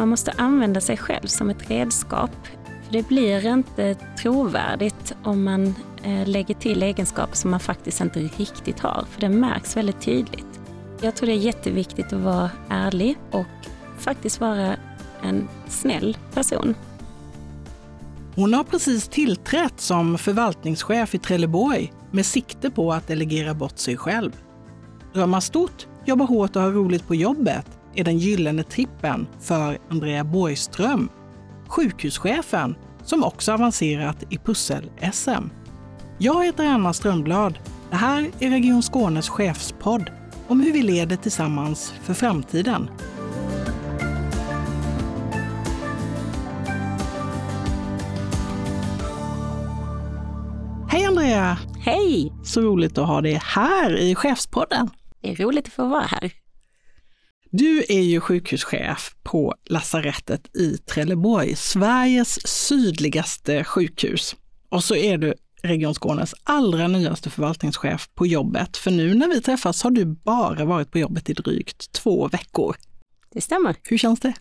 man måste använda sig själv som ett redskap. För det blir inte trovärdigt om man eh, lägger till egenskaper som man faktiskt inte riktigt har, för det märks väldigt tydligt. Jag tror det är jätteviktigt att vara ärlig och faktiskt vara en snäll person. Hon har precis tillträtt som förvaltningschef i Trelleborg med sikte på att delegera bort sig själv. Drömma stort, jobba hårt och ha roligt på jobbet är den gyllene trippen för Andrea Borgström, sjukhuschefen som också avancerat i pussel-SM. Jag heter Anna Strömblad. Det här är Region Skånes chefspodd om hur vi leder tillsammans för framtiden. Hej Andrea! Hej! Så roligt att ha dig här i Chefspodden. Det är roligt att få vara här. Du är ju sjukhuschef på lasarettet i Trelleborg, Sveriges sydligaste sjukhus. Och så är du Region Skånes allra nyaste förvaltningschef på jobbet. För nu när vi träffas har du bara varit på jobbet i drygt två veckor. Det stämmer. Hur känns det?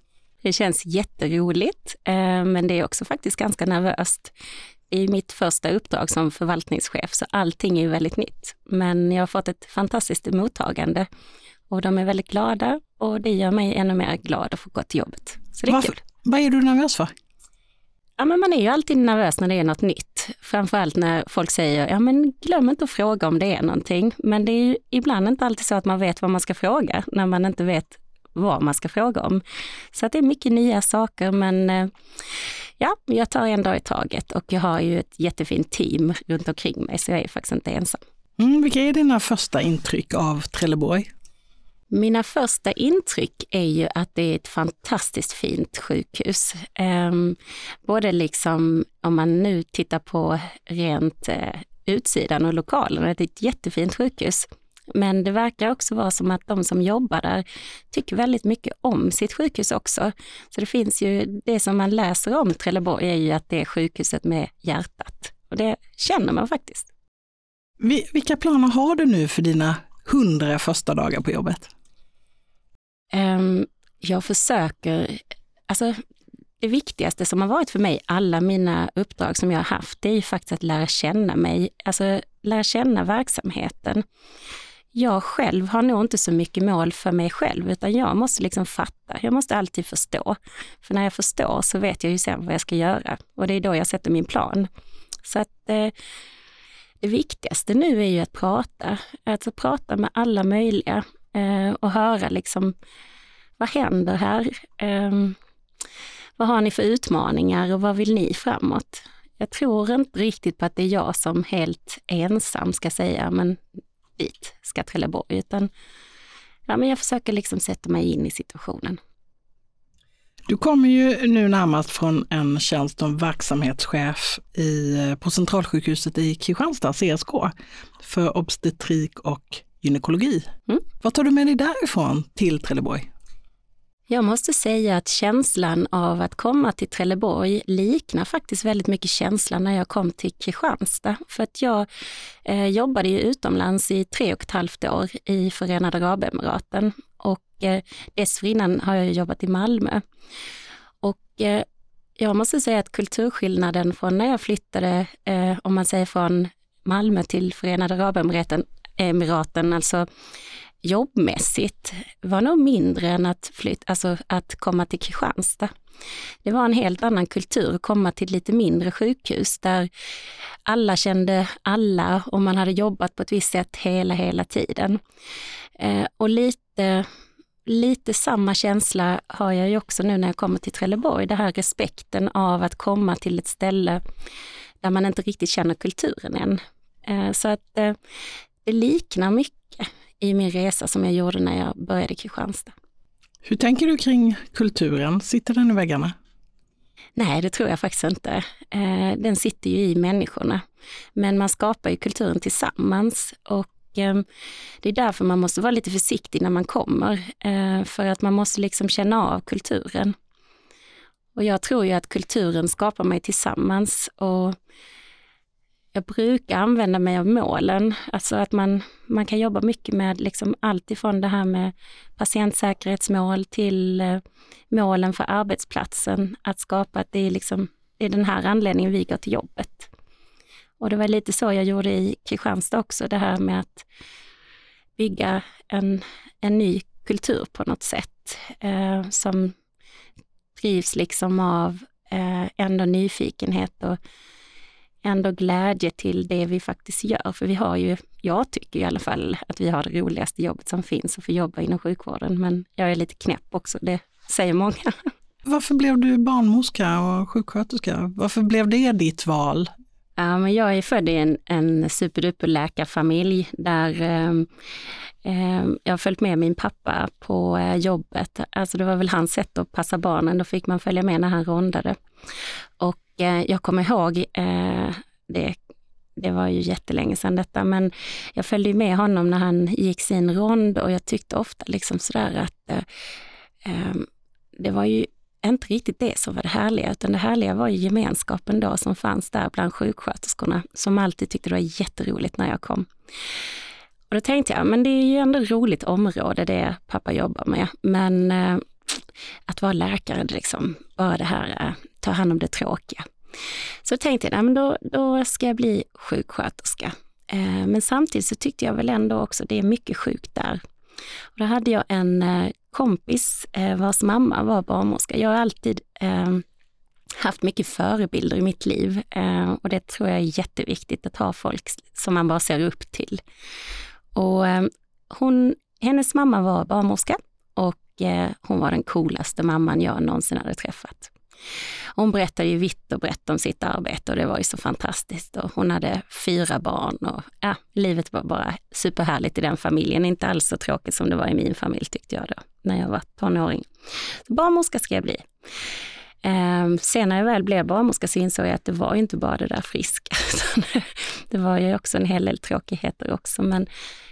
Det känns jätteroligt, eh, men det är också faktiskt ganska nervöst. Är mitt första uppdrag som förvaltningschef, så allting är väldigt nytt. Men jag har fått ett fantastiskt mottagande och de är väldigt glada och det gör mig ännu mer glad att få gå till jobbet. Så det är Varför? kul. Vad är du nervös för? Ja, men man är ju alltid nervös när det är något nytt. Framförallt när folk säger, ja men glöm inte att fråga om det är någonting. Men det är ju ibland inte alltid så att man vet vad man ska fråga, när man inte vet vad man ska fråga om. Så att det är mycket nya saker, men eh, ja, jag tar en dag i taget och jag har ju ett jättefint team runt omkring mig, så jag är faktiskt inte ensam. Mm, vilka är dina första intryck av Trelleborg? Mina första intryck är ju att det är ett fantastiskt fint sjukhus. Ehm, både liksom om man nu tittar på rent eh, utsidan och lokalerna, det är ett jättefint sjukhus. Men det verkar också vara som att de som jobbar där tycker väldigt mycket om sitt sjukhus också. Så det finns ju, det som man läser om Trelleborg är ju att det är sjukhuset med hjärtat. Och det känner man faktiskt. Vilka planer har du nu för dina hundra första dagar på jobbet? Ehm, jag försöker, alltså det viktigaste som har varit för mig, alla mina uppdrag som jag har haft, det är ju faktiskt att lära känna mig, alltså lära känna verksamheten. Jag själv har nog inte så mycket mål för mig själv, utan jag måste liksom fatta, jag måste alltid förstå. För när jag förstår så vet jag ju sen vad jag ska göra och det är då jag sätter min plan. Så att eh, det viktigaste nu är ju att prata, alltså prata med alla möjliga eh, och höra liksom vad händer här? Eh, vad har ni för utmaningar och vad vill ni framåt? Jag tror inte riktigt på att det är jag som helt ensam ska säga, men dit ska Trelleborg, utan ja, men jag försöker liksom sätta mig in i situationen. Du kommer ju nu närmast från en tjänst som verksamhetschef i, eh, på Centralsjukhuset i Kristianstad, CSK, för obstetrik och gynekologi. Mm. Vad tar du med dig därifrån till Trelleborg? Jag måste säga att känslan av att komma till Trelleborg liknar faktiskt väldigt mycket känslan när jag kom till Kristianstad. För att jag eh, jobbade ju utomlands i tre och ett halvt år i Förenade Arabemiraten och eh, dessförinnan har jag jobbat i Malmö. Och eh, jag måste säga att kulturskillnaden från när jag flyttade, eh, om man säger från Malmö till Förenade Arabemiraten, Emiraten, alltså jobbmässigt var nog mindre än att, flyt, alltså att komma till Kristianstad. Det var en helt annan kultur att komma till ett lite mindre sjukhus där alla kände alla och man hade jobbat på ett visst sätt hela, hela tiden. Eh, och lite, lite samma känsla har jag ju också nu när jag kommer till Trelleborg, den här respekten av att komma till ett ställe där man inte riktigt känner kulturen än. Eh, så att eh, det liknar mycket i min resa som jag gjorde när jag började i Kristianstad. Hur tänker du kring kulturen? Sitter den i väggarna? Nej, det tror jag faktiskt inte. Eh, den sitter ju i människorna. Men man skapar ju kulturen tillsammans och eh, det är därför man måste vara lite försiktig när man kommer. Eh, för att man måste liksom känna av kulturen. Och jag tror ju att kulturen skapar mig tillsammans och jag brukar använda mig av målen, alltså att man, man kan jobba mycket med liksom allt ifrån det här med patientsäkerhetsmål till eh, målen för arbetsplatsen, att skapa att det är, liksom, det är den här anledningen vi går till jobbet. Och det var lite så jag gjorde i Kristianstad också, det här med att bygga en, en ny kultur på något sätt eh, som drivs liksom av eh, ändå nyfikenhet och ändå glädje till det vi faktiskt gör. För vi har ju, jag tycker i alla fall att vi har det roligaste jobbet som finns att få jobba inom sjukvården. Men jag är lite knäpp också, det säger många. Varför blev du barnmorska och sjuksköterska? Varför blev det ditt val? Ja, men jag är född i en, en superduper läkarfamilj där eh, jag har följt med min pappa på eh, jobbet. Alltså det var väl hans sätt att passa barnen, då fick man följa med när han rondade. Och Eh, jag kommer ihåg, eh, det, det var ju jättelänge sedan detta, men jag följde med honom när han gick sin rond och jag tyckte ofta liksom sådär att eh, eh, det var ju inte riktigt det som var det härliga, utan det härliga var ju gemenskapen då som fanns där bland sjuksköterskorna, som alltid tyckte det var jätteroligt när jag kom. Och då tänkte jag, men det är ju ändå ett roligt område det pappa jobbar med, men eh, att vara läkare, liksom, bara det här, eh, ta hand om det tråkiga. Så tänkte jag, nej, men då, då ska jag bli sjuksköterska. Eh, men samtidigt så tyckte jag väl ändå också, det är mycket sjukt där. Och då hade jag en eh, kompis vars mamma var barnmorska. Jag har alltid haft mycket förebilder i mitt liv och det tror jag är jätteviktigt att ha folk som man bara ser upp till. Och hon, hennes mamma var barnmorska och Eh, hon var den coolaste mamman jag någonsin hade träffat. Hon berättade ju vitt och brett om sitt arbete och det var ju så fantastiskt. Och hon hade fyra barn och ja, livet var bara superhärligt i den familjen. Inte alls så tråkigt som det var i min familj tyckte jag då, när jag var tonåring. Så barnmorska ska jag bli. Eh, sen när jag väl blev barnmorska så insåg jag att det var inte bara det där friska, det var ju också en hel del tråkigheter också. Men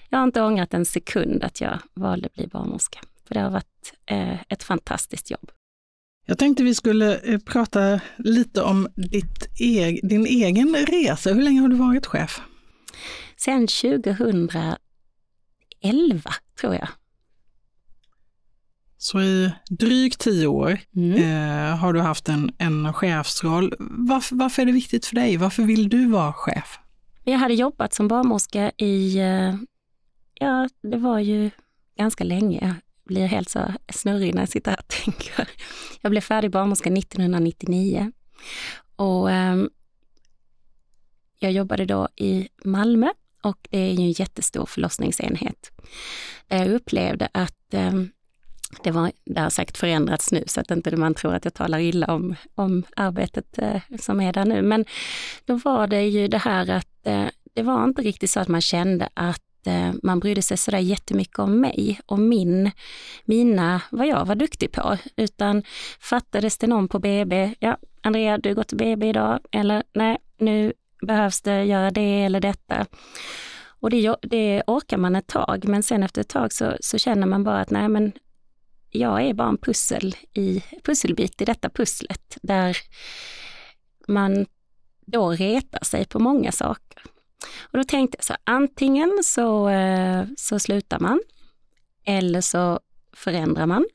jag har inte ångrat en sekund att jag valde att bli barnmorska. För det har varit eh, ett fantastiskt jobb. Jag tänkte vi skulle eh, prata lite om e din egen resa. Hur länge har du varit chef? Sen 2011 tror jag. Så i drygt tio år mm. eh, har du haft en, en chefsroll. Varför, varför är det viktigt för dig? Varför vill du vara chef? Jag hade jobbat som barnmorska i, eh, ja det var ju ganska länge, blir helt så snurrig när jag sitter här och tänker. Jag blev färdig barnmorska 1999 och ehm, jag jobbade då i Malmö och det är ju en jättestor förlossningsenhet. Jag upplevde att ehm, det, var, det har säkert förändrats nu så att inte man tror att jag talar illa om, om arbetet eh, som är där nu. Men då var det ju det här att eh, det var inte riktigt så att man kände att Eh, man brydde sig sådär jättemycket om mig och min, mina, vad jag var duktig på, utan fattades det någon på BB, ja, Andrea, du går till BB idag, eller nej, nu behövs det göra det eller detta. Och det, det orkar man ett tag, men sen efter ett tag så, så känner man bara att nej, men jag är bara en pussel i, pusselbit i detta pusslet, där man då retar sig på många saker. Och då tänkte jag så antingen så, eh, så slutar man eller så förändrar man.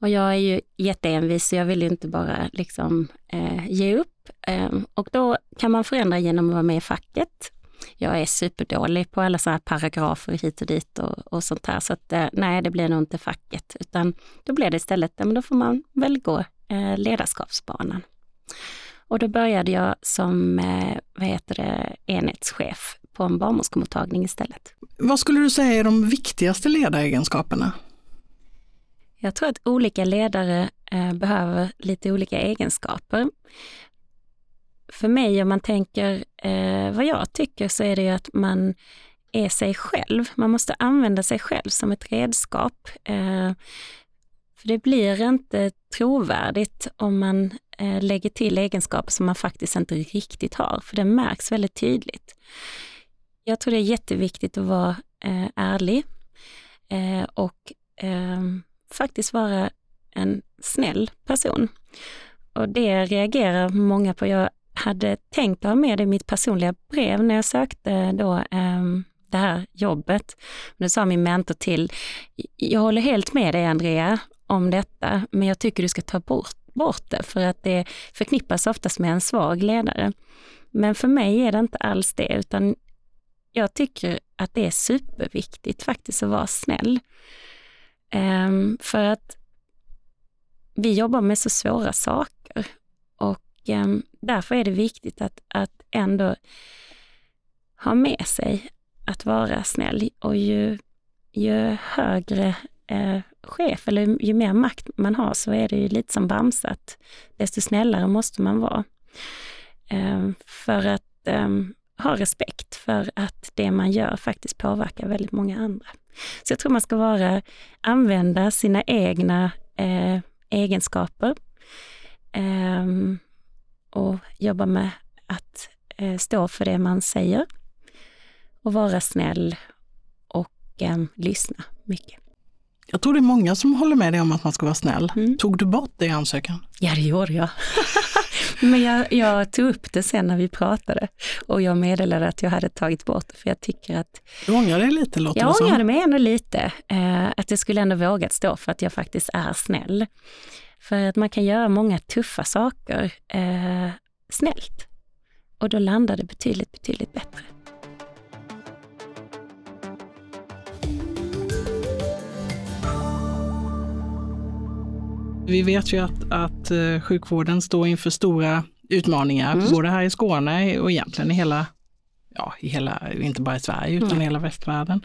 Och jag är ju jätteenvis så jag vill ju inte bara liksom eh, ge upp. Eh, och då kan man förändra genom att vara med i facket. Jag är superdålig på alla sådana här paragrafer hit och dit och, och sånt här. Så att, eh, nej, det blir nog inte facket, utan då blir det istället, ja men då får man väl gå eh, ledarskapsbanan. Och då började jag som eh, vad heter det, enhetschef på en barnmorskemottagning istället. Vad skulle du säga är de viktigaste ledaregenskaperna? Jag tror att olika ledare eh, behöver lite olika egenskaper. För mig, om man tänker eh, vad jag tycker, så är det ju att man är sig själv. Man måste använda sig själv som ett redskap. För det blir inte trovärdigt om man eh, lägger till egenskaper som man faktiskt inte riktigt har, för det märks väldigt tydligt. Jag tror det är jätteviktigt att vara eh, ärlig eh, och ehm, faktiskt vara en snäll person. Och det reagerar många på. Jag hade tänkt ha med det i mitt personliga brev när jag sökte då, eh, det här jobbet. Nu sa min mentor till, jag håller helt med dig Andrea om detta, men jag tycker du ska ta bort, bort det för att det förknippas oftast med en svag ledare. Men för mig är det inte alls det, utan jag tycker att det är superviktigt faktiskt att vara snäll. Um, för att vi jobbar med så svåra saker och um, därför är det viktigt att, att ändå ha med sig att vara snäll. Och ju, ju högre eh, chef eller ju mer makt man har så är det ju lite som Bamse att desto snällare måste man vara. Ehm, för att ehm, ha respekt för att det man gör faktiskt påverkar väldigt många andra. Så jag tror man ska vara, använda sina egna eh, egenskaper eh, och jobba med att eh, stå för det man säger och vara snäll och eh, lyssna mycket. Jag tror det är många som håller med dig om att man ska vara snäll. Mm. Tog du bort det i ansökan? Ja, det gjorde jag. Men jag, jag, tog upp det sen när vi pratade och jag meddelade att jag hade tagit bort det för jag tycker att... Du ångrar dig lite låter jag det ångrade mig ändå lite. Eh, att jag skulle ändå vågat stå för att jag faktiskt är snäll. För att man kan göra många tuffa saker eh, snällt. Och då landar det betydligt, betydligt bättre. Vi vet ju att, att eh, sjukvården står inför stora utmaningar, mm. både här i Skåne och egentligen i hela, ja, i hela inte bara i Sverige utan mm. i hela västvärlden.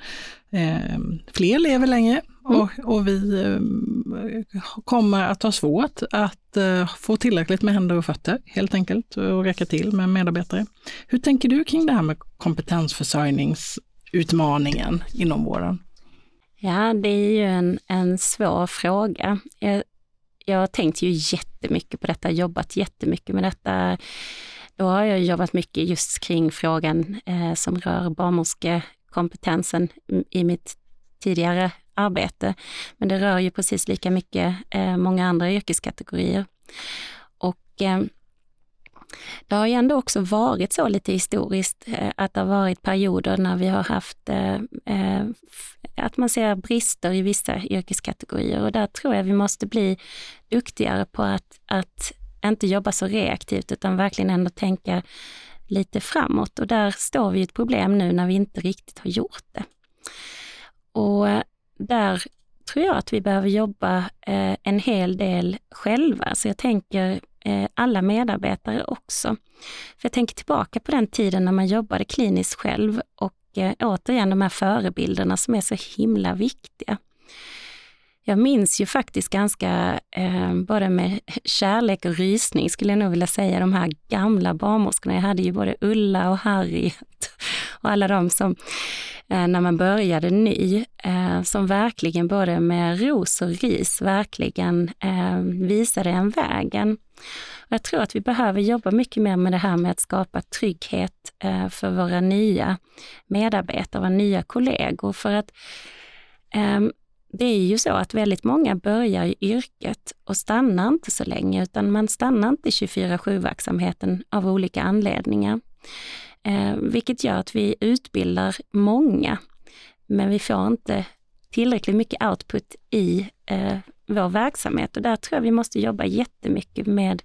Eh, fler lever längre mm. och, och, vi eh, kommer att ha svårt att eh, få tillräckligt med händer och fötter helt enkelt och räcka till med medarbetare. Hur tänker du kring det här med kompetensförsörjningsutmaningen inom vården? Ja, det är ju en, en svår fråga. Jag jag har tänkt ju jättemycket på detta, jobbat jättemycket med detta. Då har jag jobbat mycket just kring frågan eh, som rör barnmorskekompetensen i mitt tidigare arbete. Men det rör ju precis lika mycket eh, många andra yrkeskategorier. Och eh, det har ju ändå också varit så lite historiskt eh, att det har varit perioder när vi har haft eh, eh, att man ser brister i vissa yrkeskategorier och där tror jag vi måste bli duktigare på att, att inte jobba så reaktivt utan verkligen ändå tänka lite framåt och där står vi ett problem nu när vi inte riktigt har gjort det. Och där tror jag att vi behöver jobba en hel del själva. Så jag tänker Eh, alla medarbetare också. För jag tänker tillbaka på den tiden när man jobbade kliniskt själv och eh, återigen de här förebilderna som är så himla viktiga. Jag minns ju faktiskt ganska, eh, både med kärlek och rysning skulle jag nog vilja säga, de här gamla barnmorskorna. Jag hade ju både Ulla och Harriet och alla de som, eh, när man började ny, eh, som verkligen både med ros och ris verkligen eh, visade en vägen. Jag tror att vi behöver jobba mycket mer med det här med att skapa trygghet eh, för våra nya medarbetare, våra nya kollegor. För att ehm, det är ju så att väldigt många börjar i yrket och stannar inte så länge, utan man stannar inte i 24-7-verksamheten av olika anledningar. Eh, vilket gör att vi utbildar många, men vi får inte tillräckligt mycket output i eh, vår verksamhet och där tror jag vi måste jobba jättemycket med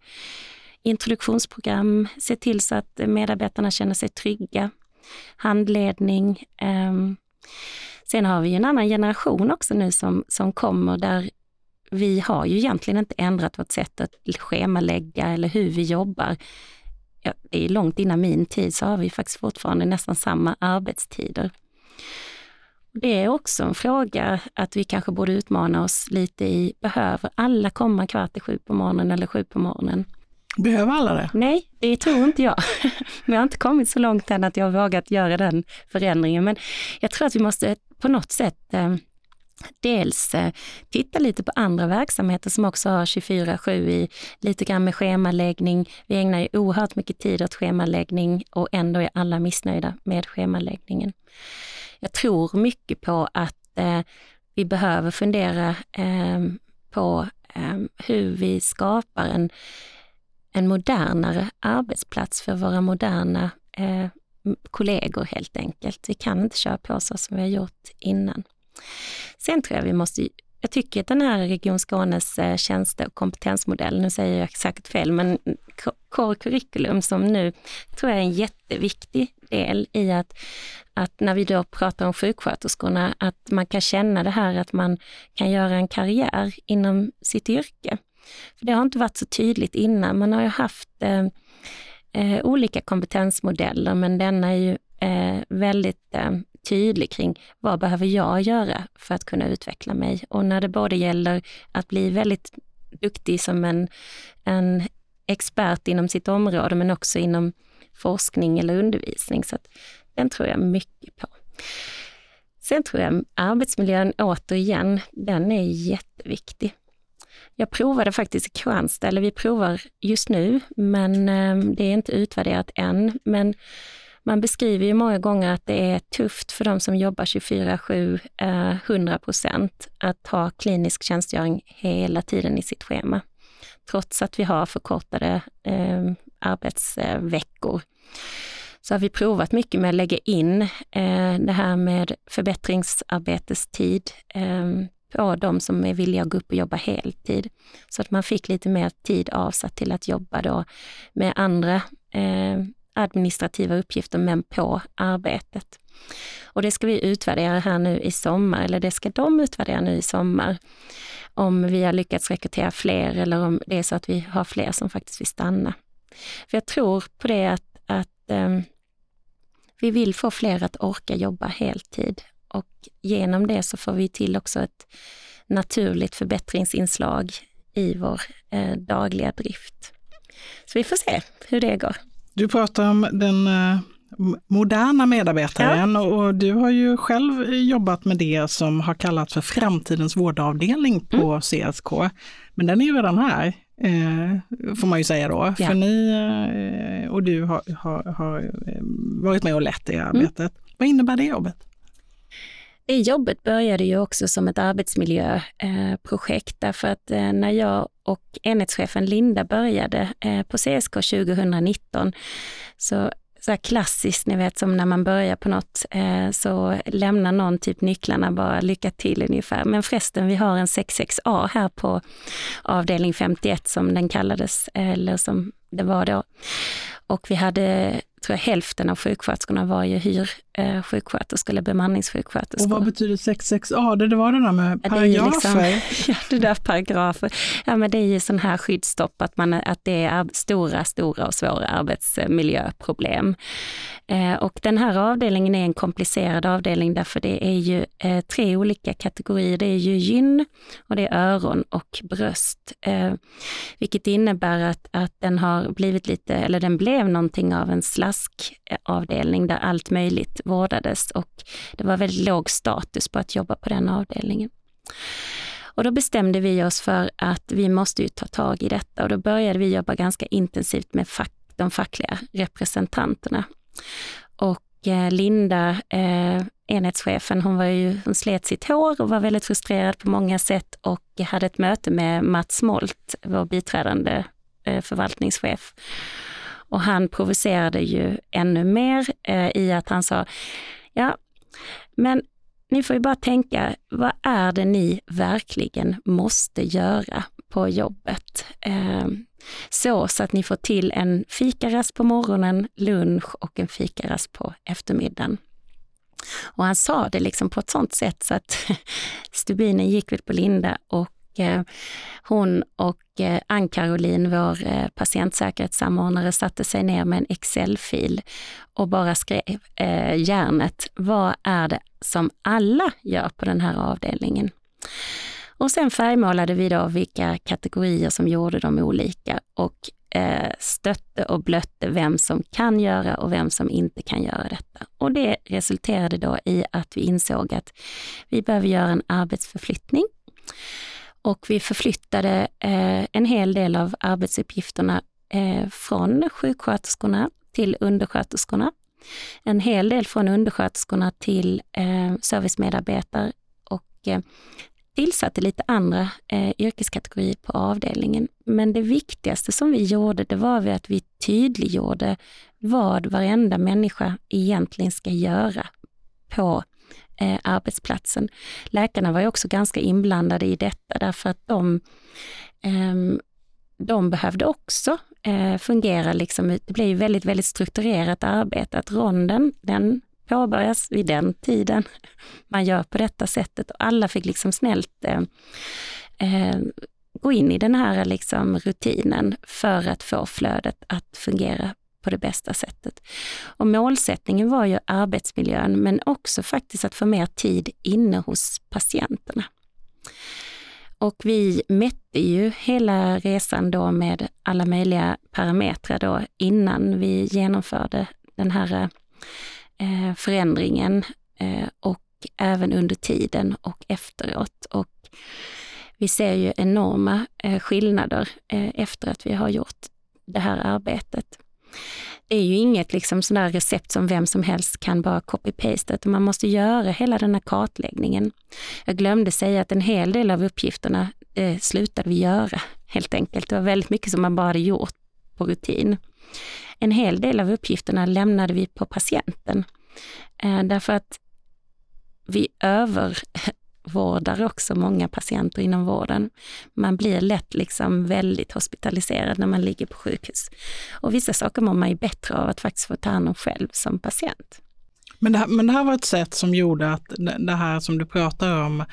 introduktionsprogram, se till så att medarbetarna känner sig trygga, handledning. Ehm. Sen har vi en annan generation också nu som, som kommer där vi har ju egentligen inte ändrat vårt sätt att schemalägga eller hur vi jobbar. Ja, det är långt innan min tid så har vi faktiskt fortfarande nästan samma arbetstider. Det är också en fråga att vi kanske borde utmana oss lite i, behöver alla komma kvart i sju på morgonen eller sju på morgonen? Behöver alla det? Nej, det tror inte jag. Men jag har inte kommit så långt än att jag har vågat göra den förändringen. Men jag tror att vi måste på något sätt eh, dels eh, titta lite på andra verksamheter som också har 24-7 i lite grann med schemaläggning. Vi ägnar ju oerhört mycket tid åt schemaläggning och ändå är alla missnöjda med schemaläggningen. Jag tror mycket på att eh, vi behöver fundera eh, på eh, hur vi skapar en en modernare arbetsplats för våra moderna eh, kollegor helt enkelt. Vi kan inte köra på så som vi har gjort innan. Sen tror jag vi måste jag tycker att den här Region Skånes eh, tjänste och kompetensmodell, nu säger jag säkert fel, men core curriculum som nu tror jag är en jätteviktig del i att, att när vi då pratar om sjuksköterskorna, att man kan känna det här att man kan göra en karriär inom sitt yrke. För Det har inte varit så tydligt innan. Man har ju haft eh, eh, olika kompetensmodeller, men denna är ju eh, väldigt eh, väldigt tydlig kring vad behöver jag göra för att kunna utveckla mig? Och när det både gäller att bli väldigt duktig som en, en expert inom sitt område, men också inom forskning eller undervisning. Så den tror jag mycket på. Sen tror jag arbetsmiljön återigen, den är jätteviktig. Jag provade faktiskt i Kristianstad, eller vi provar just nu, men eh, det är inte utvärderat än. Men man beskriver ju många gånger att det är tufft för de som jobbar 24-7, 100 eh, procent, att ha klinisk tjänstgöring hela tiden i sitt schema. Trots att vi har förkortade eh, arbetsveckor. Så har vi provat mycket med att lägga in eh, det här med förbättringsarbetestid eh, på de som är villiga att gå upp och jobba heltid. Så att man fick lite mer tid avsatt till att jobba då med andra eh, administrativa uppgifter men på arbetet. Och det ska vi utvärdera här nu i sommar, eller det ska de utvärdera nu i sommar. Om vi har lyckats rekrytera fler eller om det är så att vi har fler som faktiskt vill stanna. För jag tror på det att, att um, vi vill få fler att orka jobba heltid och genom det så får vi till också ett naturligt förbättringsinslag i vår eh, dagliga drift. Så vi får se hur det går. Du pratar om den eh, moderna medarbetaren ja. och du har ju själv jobbat med det som har kallats för framtidens vårdavdelning på mm. CSK. Men den är ju redan här, eh, får man ju säga då. Ja. För ni eh, och du har, har, har, varit med och lett det arbetet. Mm. Vad innebär det jobbet? Det jobbet började ju också som ett arbetsmiljöprojekt därför att eh, när jag och enhetschefen Linda började eh, på CSK 2019 så så här klassiskt, ni vet som när man börjar på något eh, så lämnar någon typ nycklarna bara lycka till ungefär. Men förresten, vi har en 66A här på avdelning 51 som den kallades, eh, eller som det var då. Och vi hade tror jag hälften av sjuksköterskorna var ju hyrsjuksköterskor eller bemanningssjuksköterskor. Och vad betyder 66A? Det var det där med paragrafer? Ja, liksom, ja, det där paragrafer. Ja, men det är ju sån här skyddsstopp, att, man, att det är stora, stora och svåra arbetsmiljöproblem. Eh, och den här avdelningen är en komplicerad avdelning därför det är ju eh, tre olika kategorier. Det är ju gyn och det är öron och bröst. Eh, vilket innebär att, att den har blivit lite, eller den blev någonting av en slaskavdelning eh, där allt möjligt vårdades och det var väldigt låg status på att jobba på den avdelningen. Och då bestämde vi oss för att vi måste ju ta tag i detta och då började vi jobba ganska intensivt med fack, de fackliga representanterna. Och eh, Linda, eh, enhetschefen, hon, var ju, hon slet sitt hår och var väldigt frustrerad på många sätt och hade ett möte med Mats Molt, vår biträdande eh, förvaltningschef. Och han provocerade ju ännu mer eh, i att han sa, ja, men ni får ju bara tänka, vad är det ni verkligen måste göra på jobbet? Eh, så, så att ni får till en fikarast på morgonen, lunch och en fikarast på eftermiddagen. Och han sa det liksom på ett sånt sätt så att stubinen gick väl på Linda och Eh, hon och Eh, Ann-Caroline, vår eh, patientsäkerhetssamordnare, satte sig ner med en Excel-fil och bara skrev eh, järnet. Vad är det som alla gör på den här avdelningen? Och sen färgmålade vi då vilka kategorier som gjorde dem olika och eh, stötte och blötte vem som kan göra och vem som inte kan göra detta. Och det resulterade då i att vi insåg att vi behöver göra en arbetsförflyttning. Och vi förflyttade eh, en hel del av arbetsuppgifterna eh, från sjuksköterskorna till undersköterskorna. En hel del från undersköterskorna till eh, servicemedarbetare och tillsatte lite andra yrkeskategorier på avdelningen. Men det viktigaste som vi gjorde, det var att vi tydliggjorde vad varenda människa egentligen ska göra på eh, arbetsplatsen. Läkarna var ju också ganska inblandade i detta därför att de, eh, de behövde också eh, fungera, liksom, det blev ju väldigt, väldigt strukturerat arbete. Att ronden, den påbörjas vid den tiden. Man gör på detta sättet och alla fick liksom snällt eh, eh, gå in i den här liksom rutinen för att få flödet att fungera på det bästa sättet. Och målsättningen var ju arbetsmiljön men också faktiskt att få mer tid inne hos patienterna. Och vi mätte ju hela resan då med alla möjliga parametrar då innan vi genomförde den här eh, förändringen eh, och även under tiden och efteråt. Och vi ser ju enorma eh, skillnader efter att vi har gjort det här arbetet. Det är ju inget liksom sådär recept som vem som helst kan bara copy-paste, utan man måste göra hela den här kartläggningen. Jag glömde säga att en hel del av uppgifterna eh, slutade vi göra helt enkelt. Det var väldigt mycket som man bara hade gjort på rutin. En hel del av uppgifterna lämnade vi på patienten. Eh, därför att vi över övervårdar också många patienter inom vården. Man blir lätt liksom väldigt hospitaliserad när man ligger på sjukhus. Och vissa saker mår man ju bättre av att faktiskt få ta hand om själv som patient. Men det, här, men det här var ett sätt som gjorde att det här som du pratar om,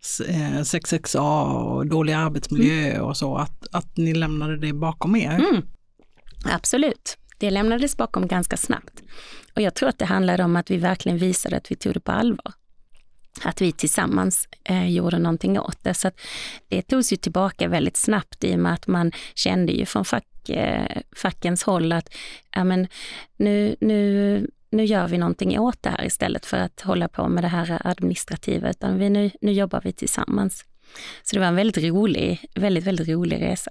6XA eh, och dålig arbetsmiljö mm. och så, att, att ni lämnade det bakom er? Mm. Absolut. Det lämnades bakom ganska snabbt. Och jag tror att det handlade om att vi verkligen visade att vi tog det på allvar. Att vi tillsammans eh, gjorde någonting åt det. Så det togs ju tillbaka väldigt snabbt i och med att man kände ju från fack, eh, fackens håll att ja, men nu, nu, nu gör vi någonting åt det här istället för att hålla på med det här administrativa, utan vi, nu, nu jobbar vi tillsammans. Så det var en väldigt rolig, väldigt, väldigt rolig resa.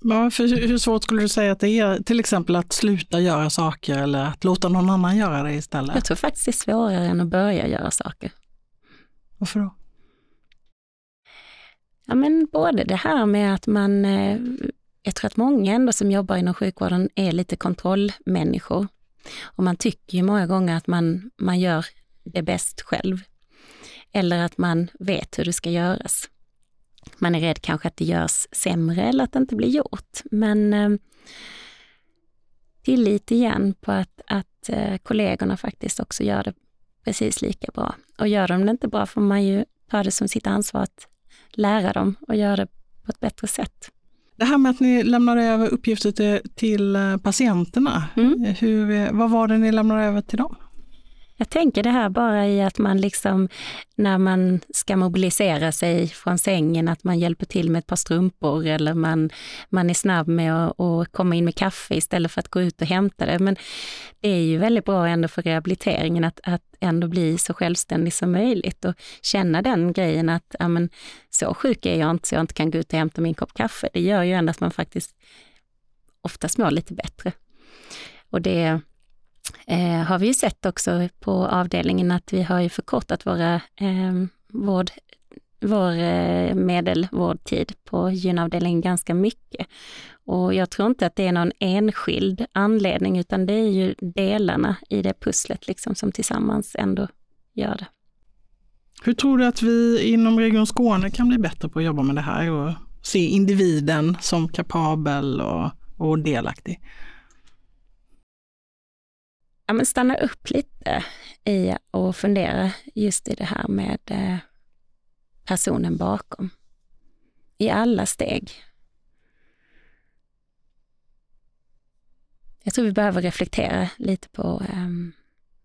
Ja, för hur svårt skulle du säga att det är till exempel att sluta göra saker eller att låta någon annan göra det istället? Jag tror faktiskt det är svårare än att börja göra saker. Varför då? Ja, men både det här med att man, eh, jag tror att många ändå som jobbar inom sjukvården är lite kontrollmänniskor. Och man tycker ju många gånger att man, man gör det bäst själv. Eller att man vet hur det ska göras. Man är rädd kanske att det görs sämre eller att det inte blir gjort. Men eh, tillit igen på att, att eh, kollegorna faktiskt också gör det precis lika bra. Och gör de det inte bra får man ju ta det som sitt ansvar att lära dem och göra det på ett bättre sätt. Det här med att ni lämnade över uppgifter till, till eh, patienterna, mm. hur, eh, vad var det ni lämnade över till dem? Jag tänker det här bara i att man liksom, när man ska mobilisera sig från sängen, att man hjälper till med ett par strumpor eller man, man är snabb med att, att komma in med kaffe istället för att gå ut och hämta det. Men det är ju väldigt bra ändå för rehabiliteringen att, att ändå bli så självständig som möjligt och känna den grejen att ja, men, så sjuk är jag inte så jag inte kan gå ut och hämta min kopp kaffe. Det gör ju ändå att man faktiskt oftast mår lite bättre. Och det, eh, har vi ju sett också på avdelningen att vi har ju förkortat våra eh, vård, vår eh, medelvårdtid på gynavdelningen ganska mycket. Och jag tror inte att det är någon enskild anledning utan det är ju delarna i det pusslet liksom som tillsammans ändå gör det. Hur tror du att vi inom Region Skåne kan bli bättre på att jobba med det här och se individen som kapabel och, och delaktig? Ja, men stanna upp lite i och fundera just i det här med eh, personen bakom. I alla steg. Jag tror vi behöver reflektera lite på um,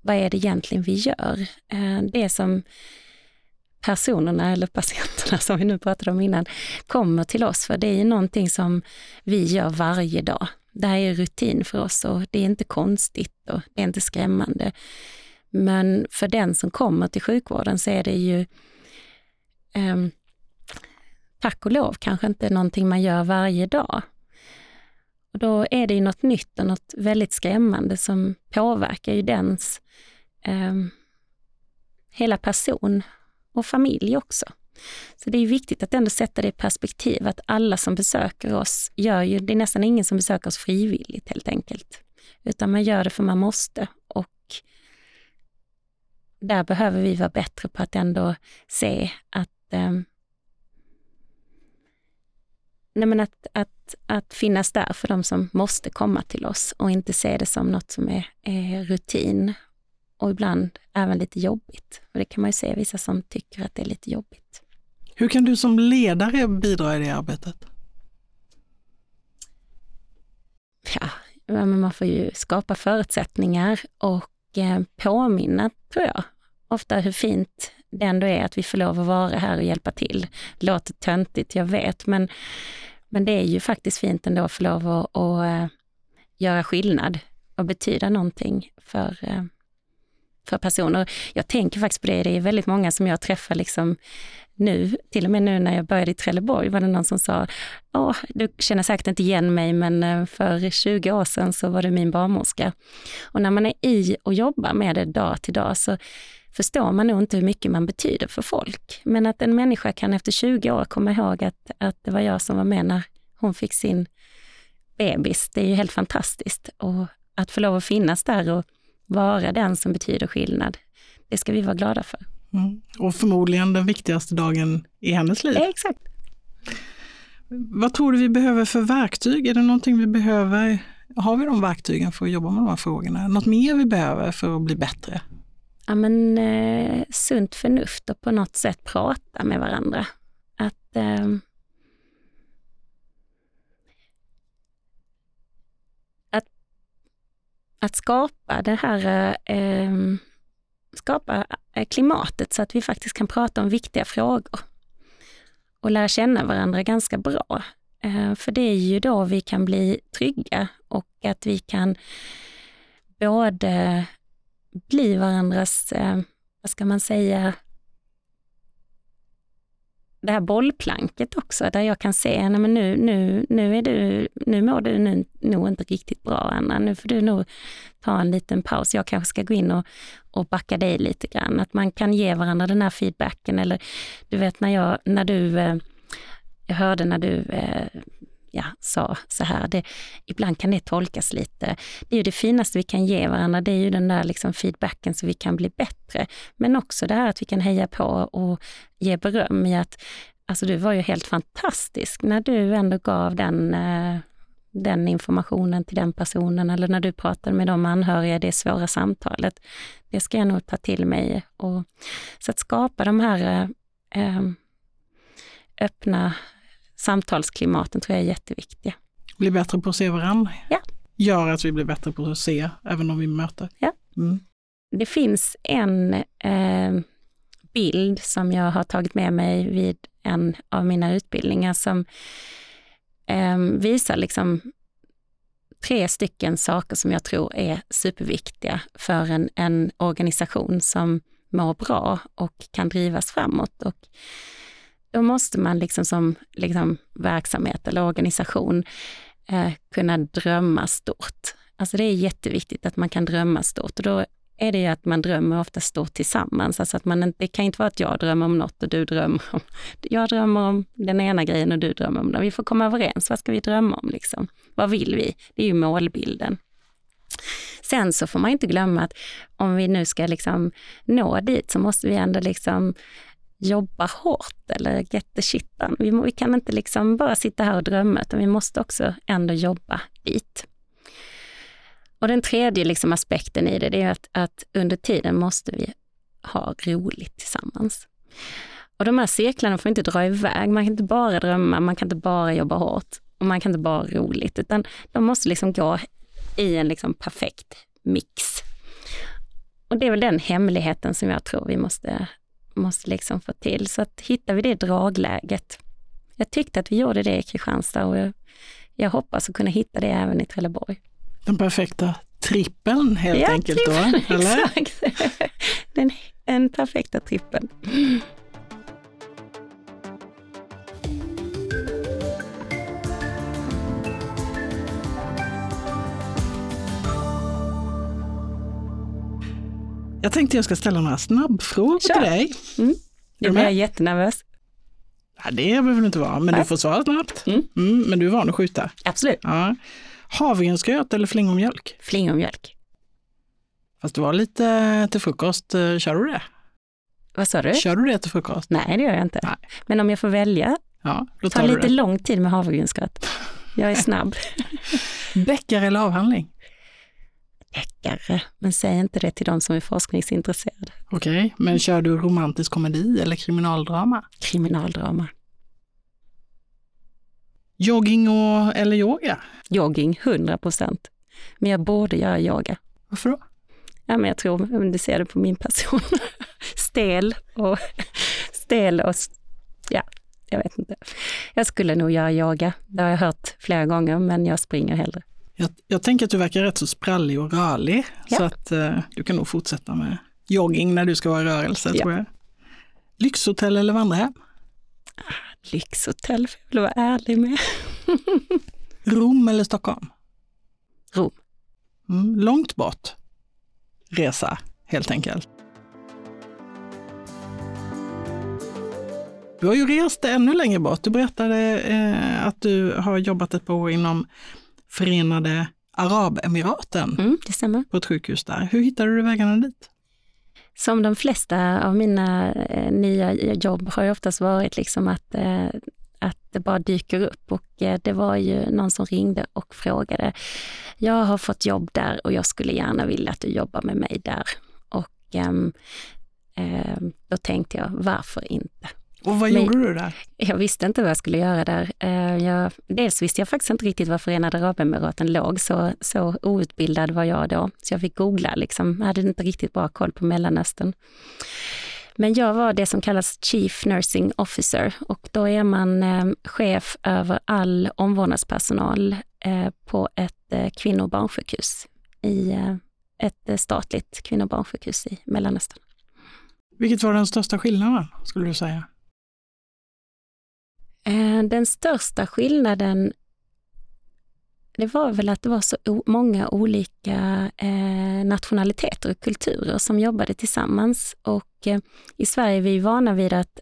vad är det egentligen vi gör? Uh, det som personerna eller patienterna som vi nu pratade om innan kommer till oss för, det är ju någonting som vi gör varje dag det här är rutin för oss och det är inte konstigt och det är inte skrämmande. Men för den som kommer till sjukvården så är det ju eh, tack och lov kanske inte någonting man gör varje dag. Och då är det ju något nytt och något väldigt skrämmande som påverkar ju dens eh, hela person och familj också. Så det är viktigt att ändå sätta det i perspektiv, att alla som besöker oss gör ju, det är nästan ingen som besöker oss frivilligt helt enkelt. Utan man gör det för man måste och där behöver vi vara bättre på att ändå se att eh, nej men att, att, att finnas där för de som måste komma till oss och inte se det som något som är, är rutin och ibland även lite jobbigt. Och det kan man ju se vissa som tycker att det är lite jobbigt. Hur kan du som ledare bidra i det arbetet? Ja, man får ju skapa förutsättningar och eh, påminna, tror jag, ofta hur fint det ändå är att vi får lov att vara här och hjälpa till. Det låter töntigt, jag vet, men, men det är ju faktiskt fint ändå att få lov att, att eh, göra skillnad och betyda någonting för, eh, för personer. Jag tänker faktiskt på det, det är väldigt många som jag träffar liksom nu, till och med nu när jag började i Trelleborg var det någon som sa, Åh, du känner säkert inte igen mig men eh, för 20 år sedan så var du min barnmorska. Och när man är i och jobbar med det dag till dag så förstår man nog inte hur mycket man betyder för folk. Men att en människa kan efter 20 år komma ihåg att, att det var jag som var med när hon fick sin bebis, det är ju helt fantastiskt. Och att få lov att finnas där och vara den som betyder skillnad, det ska vi vara glada för. Mm. Och förmodligen den viktigaste dagen i hennes liv. Exakt. Vad tror du vi behöver för verktyg? Är det någonting vi behöver? Har vi de verktygen för att jobba med de här frågorna? Något mer vi behöver för att bli bättre? ja, men, eh, sunt förnuft och på något sätt prata med varandra. Att eh, att skapa det här ehm, eh, skapa klimatet så att vi faktiskt kan prata om viktiga frågor och lära känna varandra ganska bra. Eh, för det är ju då vi kan bli trygga och att vi kan både bli varandras, eh, vad ska man säga, det här bollplanket också, där jag kan se, nej men nu, nu, nu, är du, nu mår du nu, nog inte riktigt bra Anna, nu får du nog ta en liten paus. Jag kanske ska gå in och, och backa dig lite grann. Att man kan ge varandra den här feedbacken eller du vet när jag, när du, eh, jag hörde när du eh, ja, sa så här. Det, ibland kan det tolkas lite. Det är ju det finaste vi kan ge varandra, det är ju den där liksom feedbacken så vi kan bli bättre. Men också det här att vi kan heja på och ge beröm i att alltså du var ju helt fantastisk när du ändå gav den eh, den informationen till den personen eller när du pratade med de anhöriga i det svåra samtalet. Det ska jag nog ta till mig. Och, så att skapa de här eh, eh öppna samtalsklimaten tror jag är jätteviktiga. Bli bättre på att se varandra. Ja. Gör att vi blir bättre på att se även om vi möter. Ja. Mm. Det finns en eh, bild som jag har tagit med mig vid en av mina utbildningar som eh, visar liksom tre stycken saker som jag tror är superviktiga för en, en organisation som mår bra och kan drivas framåt. Och då måste man liksom som liksom verksamhet eller organisation eh, kunna drömma stort. Alltså det är jätteviktigt att man kan drömma stort och då är det ju att man drömmer ofta stort tillsammans. Alltså att man, det kan inte vara att jag drömmer om något och du drömmer om... Jag drömmer om den ena grejen och du drömmer om den. Vi får komma överens. Vad ska vi drömma om? Liksom? Vad vill vi? Det är ju målbilden. Sen så får man inte glömma att om vi nu ska liksom nå dit så måste vi ändå liksom jobba hårt eller get the shit done. Vi, vi kan inte liksom bara sitta här och drömma, utan vi måste också ändå jobba dit. Och den tredje liksom aspekten i det, det är att, att under tiden måste vi ha roligt tillsammans. Och de här cirklarna får inte dra iväg. Man kan inte bara drömma, man kan inte bara jobba hårt och man kan inte bara ha roligt, utan de måste liksom gå i en liksom perfekt mix. Och det är väl den hemligheten som jag tror vi måste måste liksom få till. Så att hittar vi det dragläget. Jag tyckte att vi gjorde det i Kristianstad och jag, jag hoppas att kunna hitta det även i Trelleborg. Den perfekta trippeln helt ja, enkelt trippeln, då? Eller? Exakt. Den, den perfekta trippeln. Jag tänkte jag ska ställa några snabbfrågor Kör. till dig. Mm. Jag jättenervös. Ja, det behöver det inte vara, men Nej. du får svara snabbt. Mm. Mm, men du är van att skjuta. Absolut. Ja. Havregrynsgröt eller flingomjölk? Flingomjölk. Fast det var lite till frukost. Kör du det? Vad sa du? Kör du det till frukost? Nej, det gör jag inte. Nej. Men om jag får välja, Ja, då tar tar du lite det. lång tid med havregrynsgröt. Jag är snabb. Bäckare eller avhandling? Deckare, men säg inte det till de som är forskningsintresserade. Okej, men kör du romantisk komedi eller kriminaldrama? Kriminaldrama. Jogging och, eller yoga? Jogging, 100 procent. Men jag borde göra yoga. Varför då? Ja, men jag tror, du ser det på min person, stel och stel och ja, jag vet inte. Jag skulle nog göra yoga, det har jag hört flera gånger, men jag springer hellre. Jag, jag tänker att du verkar rätt så sprallig och rörlig, Ja. så att eh, du kan nog fortsätta med jogging när du ska vara i rörelse, Ja. tror jag. Lyxhotell eller vandrarhem? Lyxhotell, får jag väl vara ärlig med. Rom eller Stockholm? Rom. Mm, långt bort resa, helt enkelt. Du har ju rest ännu längre bort. Du berättade eh, att du har jobbat ett par år inom Förenade Arabemiraten Mm, det stämmer. på ett sjukhus där. Hur hittade du vägarna dit? Som de flesta av mina eh, nya jobb har ju oftast varit liksom att, eh, att det bara dyker upp och eh, det var ju någon som ringde och frågade, jag har fått jobb där och jag skulle gärna vilja att du jobbar med mig där. Och ehm, ehm, då tänkte jag, varför inte? Och vad Men- gjorde du där? Jag visste inte vad jag skulle göra där. Eh, Jag, dels visste jag faktiskt inte riktigt var Förenade Arabemiraten låg, så, så outbildad var jag då. Så jag fick googla, liksom. jag hade inte riktigt bra koll på Mellanöstern. Men jag var det som kallas Chief Nursing Officer och då är man eh, chef över all omvårdnadspersonal eh, på ett eh, kvinno och barnsjukhus i eh, ett statligt kvinno och barnsjukhus i Mellanöstern. Vilket var den största skillnaden, skulle du säga? Eh, den största skillnaden det var väl att det var så många olika eh, nationaliteter och kulturer som jobbade tillsammans. Och eh, i Sverige är vi vana vid att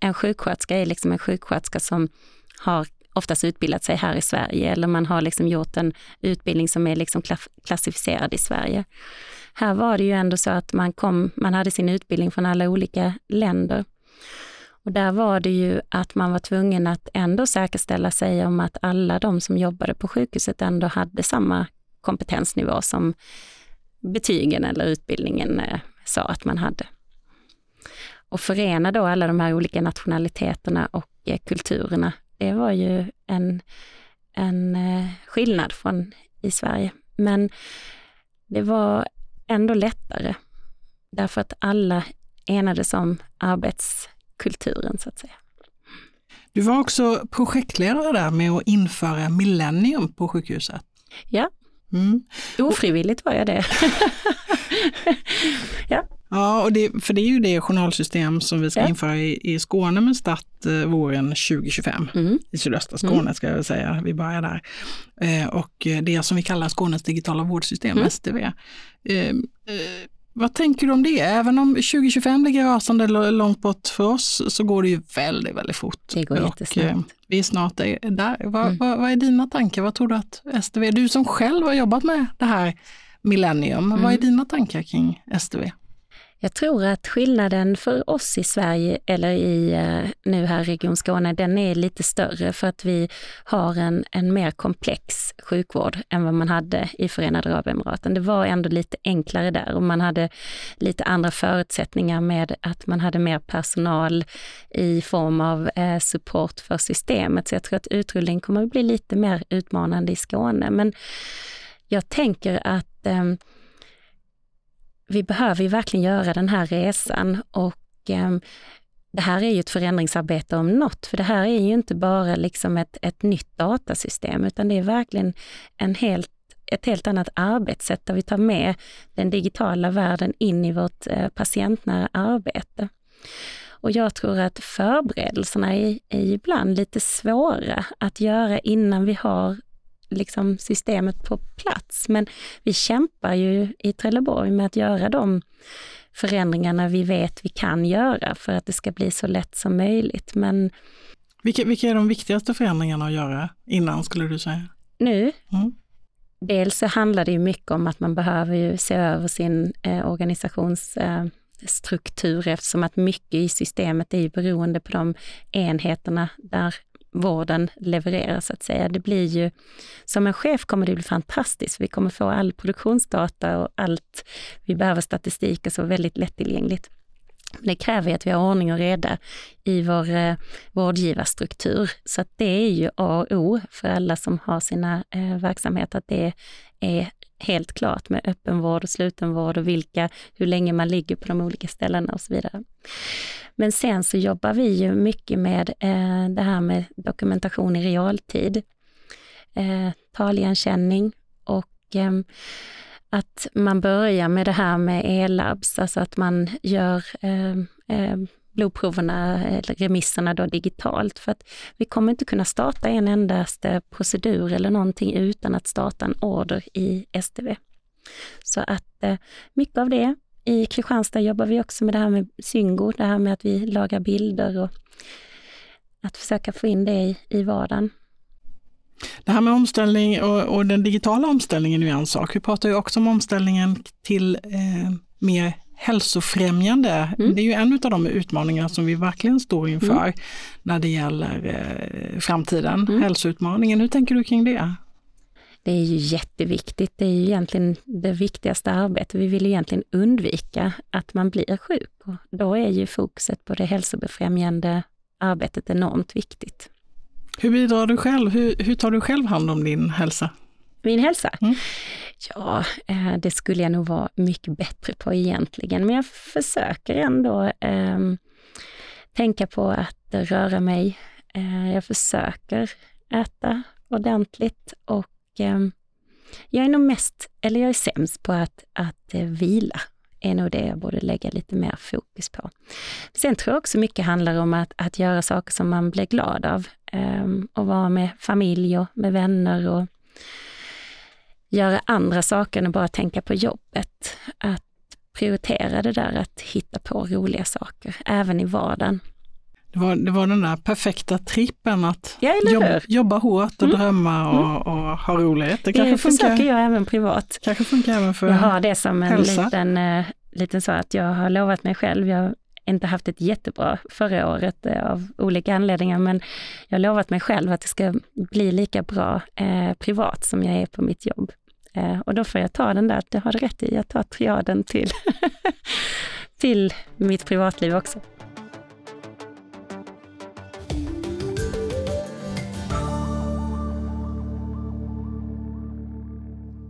en sjuksköterska är liksom en sjuksköterska som har oftast utbildat sig här i Sverige eller man har liksom gjort en utbildning som är liksom klassificerad i Sverige. Här var det ju ändå så att man, kom, man hade sin utbildning från alla olika länder. Och där var det ju att man var tvungen att ändå säkerställa sig om att alla de som jobbade på sjukhuset ändå hade samma kompetensnivå som betygen eller utbildningen eh, sa att man hade. Och förena då alla de här olika nationaliteterna och eh, kulturerna, det var ju en, en eh, skillnad från i Sverige. Men det var ändå lättare, därför att alla enades om arbets arbetskulturen så att säga. Du var också projektledare där med att införa Millennium på sjukhuset. Ja, Mm. ofrivilligt var jag det. Ja, och det, för det är ju det journalsystem som vi ska Ja. införa i, i Skåne med start eh, våren 2025. Mm. I sydöstra Skåne ska jag väl säga, vi börjar där. Eh, och eh, det som vi kallar Skånes digitala vårdsystem, Mm. SDV. Eh, eh, vad tänker du om det? Även om 2025 ligger rasande långt bort för oss så går det ju väldigt, väldigt fort. Det går Och, jättesnabbt. eh, vi är snart där. Vad, Mm. vad, vad är dina tankar? Vad tror du att SDV, du som själv har jobbat med det här Millennium, vad är Mm. dina tankar kring SDV? Jag tror att skillnaden för oss i Sverige, eller i eh, nu här Region Skåne, den är lite större för att vi har en, en mer komplex sjukvård än vad man hade i Förenade Arabemiraten. Det var ändå lite enklare där och man hade lite andra förutsättningar med att man hade mer personal i form av eh, support för systemet. Så jag tror att utrullningen kommer att bli lite mer utmanande i Skåne. Men jag tänker att ehm, vi behöver ju verkligen göra den här resan och ehm, det här är ju ett förändringsarbete om något, för det här är ju inte bara liksom ett, ett nytt datasystem, utan det är verkligen en helt, ett helt annat arbetssätt där vi tar med den digitala världen in i vårt eh, patientnära arbete. Och jag tror att förberedelserna är, är ibland lite svåra att göra innan vi har liksom systemet på plats. Men vi kämpar ju i Trelleborg med att göra de förändringarna vi vet vi kan göra för att det ska bli så lätt som möjligt. Men vilka, vilka är de viktigaste förändringarna att göra innan skulle du säga? Nu? Mm. Dels så handlar det ju mycket om att man behöver ju se över sin eh, organisationsstruktur eh, eftersom att mycket i systemet är ju beroende på de enheterna där vården levererar så att säga. Det blir ju, som en chef kommer det bli fantastiskt. Vi kommer få all produktionsdata och allt vi behöver statistik och så väldigt lättillgängligt. Det kräver att vi har ordning och reda i vår eh, vårdgivarstruktur. Så att det är ju A och O för alla som har sina eh, verksamheter, att det är helt klart med öppenvård och slutenvård och vilka, hur länge man ligger på de olika ställena och så vidare. Men sen så jobbar vi ju mycket med eh, det här med dokumentation i realtid, eh, taligenkänning och eh, att man börjar med det här med e-labs, alltså att man gör eh, eh, blodproverna, eller remisserna då digitalt. För att vi kommer inte kunna starta en endaste procedur eller någonting utan att starta en order i STV. Så att eh, mycket av det. I Kristianstad jobbar vi också med det här med Syngo, det här med att vi lagar bilder och att försöka få in det i, i vardagen. Det här med omställning och, och, den digitala omställningen är ju en sak. Vi pratar ju också om omställningen till eh, mer hälsofrämjande. Mm. Det är ju en av de utmaningar som vi verkligen står inför mm. när det gäller eh, framtiden. Mm. Hälsoutmaningen, hur tänker du kring det? Det är ju jätteviktigt. Det är ju egentligen det viktigaste arbetet. Vi vill egentligen undvika att man blir sjuk. Och då är ju fokuset på det hälsobefrämjande arbetet enormt viktigt. Hur bidrar du själv? Hur, hur tar du själv hand om din hälsa? Min hälsa? Mm. Ja, eh, det skulle jag nog vara mycket bättre på egentligen, men jag försöker ändå eh, tänka på att röra mig. Eh, jag försöker äta ordentligt och eh, jag är nog mest, eller jag är sämst på att, att eh, vila är nog det jag borde lägga lite mer fokus på. Sen tror jag också mycket handlar om att, att göra saker som man blir glad av ehm, och vara med familj och med vänner och göra andra saker än att bara tänka på jobbet. Att prioritera det där att hitta på roliga saker, även i vardagen. Det var, det var den där perfekta trippen att ja, jobb, jobba hårt och mm. drömma och, mm. och, ha roligt. Det, det försöker funkar, jag även privat. kanske funkar även för Jag har det som en hälsa. liten, uh, liten så att jag har lovat mig själv, jag har inte haft ett jättebra förra året uh, av olika anledningar, men jag har lovat mig själv att det ska bli lika bra uh, privat som jag är på mitt jobb. Och då får jag ta den där, det har du rätt i, jag tar triaden till, till mitt privatliv också.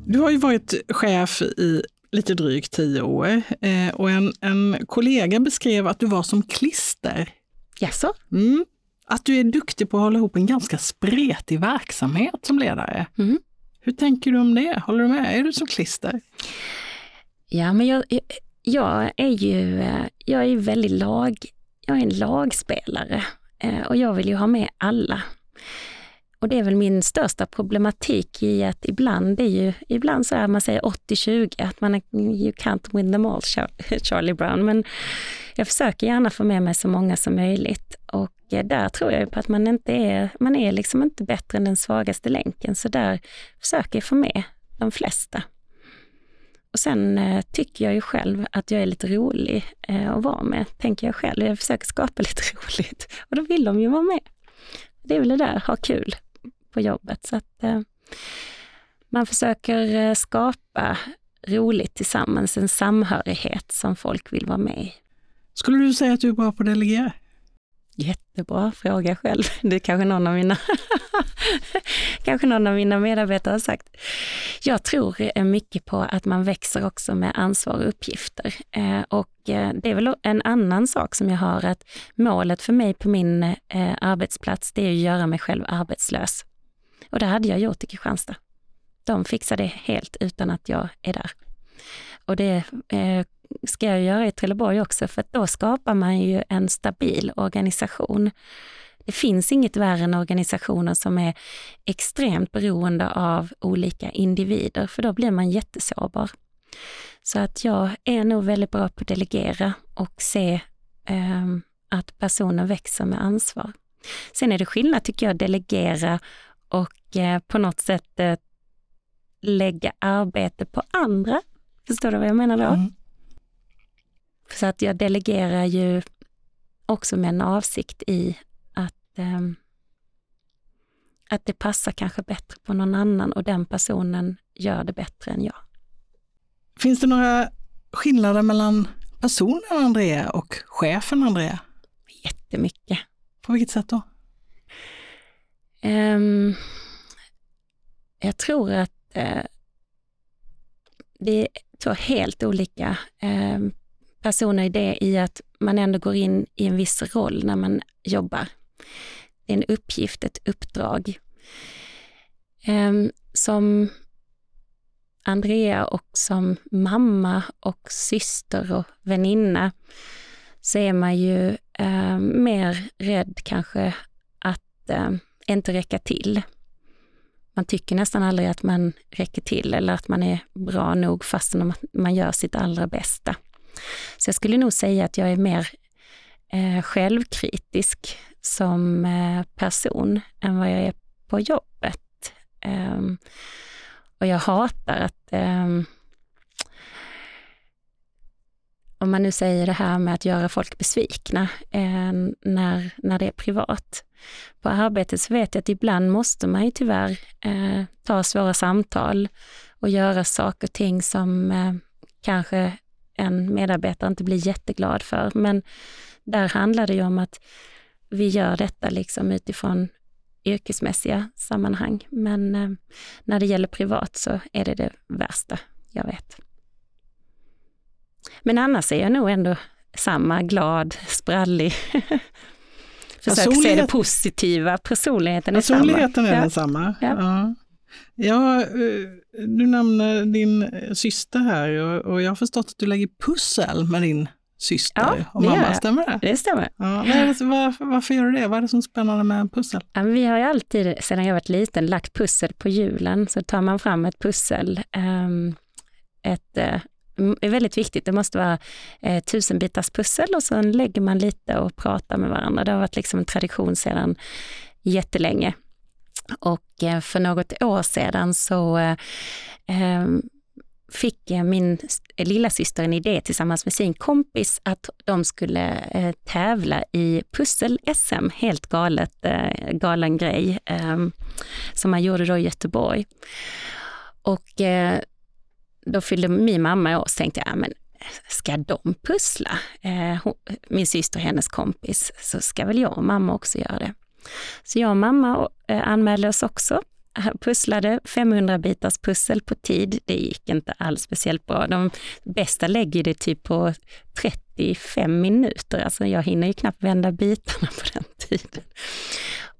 Du har ju varit chef i lite drygt tio år eh, och en, en kollega beskrev att du var som klister. Jaså? Mm. Att du är duktig på att hålla ihop en ganska spretig verksamhet som ledare. Mm. Hur tänker du om det? Håller du med? Är du som klister? Ja, men jag, jag är ju eh, jag är väldigt lag, jag är en lagspelare eh, och jag vill ju ha med alla. Och det är väl min största problematik i att ibland, det är ju, ibland så är man säger 80-20, att man är, you can't win them all, Charlie Brown. Men jag försöker gärna få med mig så många som möjligt. Och eh, där tror jag på att man inte är, man är liksom inte bättre än den svagaste länken. Så där försöker jag få med de flesta. Och sen eh, tycker jag ju själv att jag är lite rolig eh, att vara med, tänker jag själv. Jag försöker skapa lite roligt och då vill de ju vara med. Det är väl det där, ha kul på jobbet. Så att eh, man försöker eh, skapa roligt tillsammans, en samhörighet som folk vill vara med i. Skulle du säga att du är bra på att delegera? Jättebra fråga själv. Det är kanske någon av mina, kanske någon av mina medarbetare har sagt. Jag tror mycket på att man växer också med ansvar och uppgifter. Eh, och eh, det är väl en annan sak som jag har att målet för mig på min eh, arbetsplats, det är att göra mig själv arbetslös. Och det hade jag gjort i Kristianstad. De fixar det helt utan att jag är där. Och det eh, ska jag göra i Trelleborg också, för då skapar man ju en stabil organisation. Det finns inget värre än organisationer som är extremt beroende av olika individer, för då blir man jättesårbar. Så att jag är nog väldigt bra på att delegera och se eh, att personen växer med ansvar. Sen är det skillnad tycker jag, delegera och eh, på något sätt eh, lägga arbete på andra. Förstår du vad jag menar då? Mm. Så att jag delegerar ju också med en avsikt i att, eh, att det passar kanske bättre på någon annan och den personen gör det bättre än jag. Finns det några skillnader mellan personen Andrea och chefen Andrea? Jättemycket. På vilket sätt då? Um, jag tror att uh, vi är två helt olika uh, personer i det i att man ändå går in i en viss roll när man jobbar. Det är en uppgift, ett uppdrag. Um, som Andrea och som mamma och syster och väninna så är man ju eh, mer rädd kanske att eh, inte räcka till. Man tycker nästan aldrig att man räcker till eller att man är bra nog fastän man gör sitt allra bästa. Så jag skulle nog säga att jag är mer eh, självkritisk som eh, person än vad jag är på jobbet. Eh, och jag hatar att ehm, um, om man nu säger det här med att göra folk besvikna eh, när, när det är privat. På arbetet så vet jag att ibland måste man ju tyvärr eh, ta svåra samtal och göra saker och ting som eh, kanske en medarbetare inte blir jätteglad för. Men där handlar det ju om att vi gör detta liksom utifrån yrkesmässiga sammanhang. Men eh, när det gäller privat så är det det värsta jag vet. Men annars är jag nog ändå samma, glad, sprallig. Försök se det positiva, personligheten är samma. Personligheten är ja. densamma. Ja. Ja. ja, eh, du nämner din syster här och jag har förstått att du lägger pussel med din syster ja, och mamma, stämmer det? Det stämmer. Ja, det, var, varför gör du det? Vad är det som är spännande med pussel? Ja, vi har ju alltid, sedan jag var liten, lagt pussel på julen. Så tar man fram ett pussel, um, ett uh, är väldigt viktigt. Det måste vara eh, tusenbitars pussel och sen lägger man lite och pratar med varandra. Det har varit liksom en tradition sedan jättelänge. Och eh, för något år sedan så eh, ehm, fick min lilla syster en idé tillsammans med sin kompis att de skulle eh, tävla i pussel-SM, helt galet, eh, galen grej, eh, som man gjorde då i Göteborg. Och eh, då fyllde min mamma år, så tänkte jag, men ska de pussla? Eh, hon, min syster och hennes kompis, så ska väl jag och mamma också göra det. Så jag och mamma eh, anmälde oss också pusslade 500 bitars pussel på tid. Det gick inte alls speciellt bra. De bästa lägger det typ på 35 minuter. Alltså jag hinner ju knappt vända bitarna på den tiden.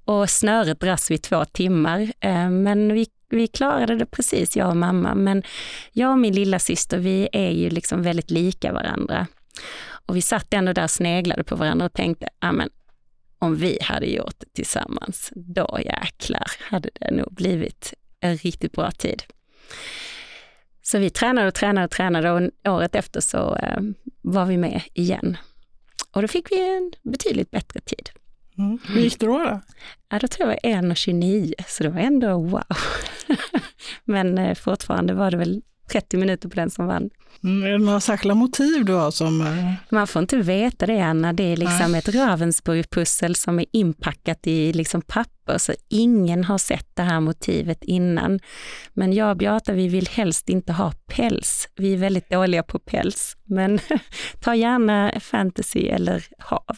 Och snöret dras vid två timmar. Eh, men vi, vi klarade det precis, jag och mamma. Men jag och min lilla syster, vi är ju liksom väldigt lika varandra. Och vi satt ändå där och sneglade på varandra och tänkte, ah, men om vi hade gjort det tillsammans, då jäklar hade det nog blivit en riktigt bra tid. Så vi tränade och tränade och tränade och året efter så eh, var vi med igen. Och då fick vi en betydligt bättre tid. Mm. Hur gick det då? då? Ja, då tror jag var 1,29 så det var ändå wow. Men eh, fortfarande var det väl 30 minuter på den som vann. Mm, är det några särskilda motiv du har som... Eh, Man får inte veta det Anna, det är liksom Nej. ett Ravensburg-pussel som är inpackat i liksom papper, så ingen har sett det här motivet innan. Men jag och Beata, vi vill helst inte ha päls. Vi är väldigt dåliga på päls, men ta gärna fantasy eller hav.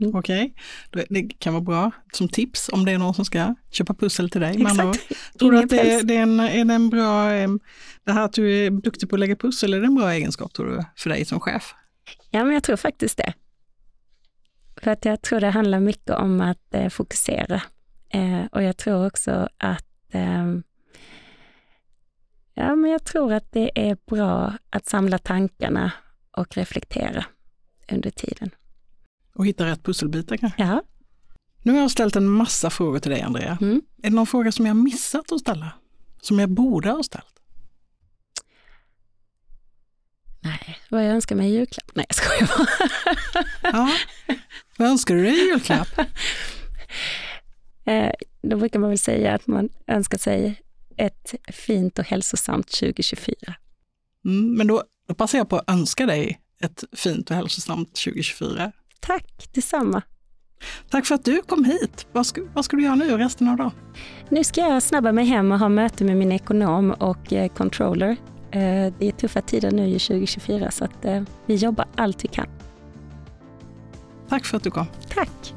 Mm. Okej, okay. det kan vara bra som tips om det är någon som ska köpa pussel till dig. Exakt. Tror du att det är, det är, en, är det en bra, det här att du är duktig på att lägga pussel, är det en bra egenskap tror du, för dig som chef? Ja, men jag tror faktiskt det. För att jag tror det handlar mycket om att eh, fokusera. Eh, och jag tror också att eh, Ja, men jag tror att det är bra att samla tankarna och reflektera under tiden. Och hitta rätt pusselbitar kanske? Ja. Nu har jag ställt en massa frågor till dig Andrea. Mm. Är det någon fråga som jag missat att ställa? Som jag borde ha ställt? Vad jag önskar mig i julklapp? Nej, jag skojar bara. Ja. Vad önskar du dig i julklapp? Eh, Då brukar man väl säga att man önskar sig ett fint och hälsosamt 2024. Mm, men då, då passar jag på att önska dig ett fint och hälsosamt 2024. Tack detsamma. Tack för att du kom hit. Vad ska, vad ska du göra nu resten av dagen? Nu ska jag snabba mig hem och ha möte med min ekonom och eh, controller. Eh, Det är tuffa tider nu i 2024 så att eh, vi jobbar allt vi kan. Tack för att du kom. Tack!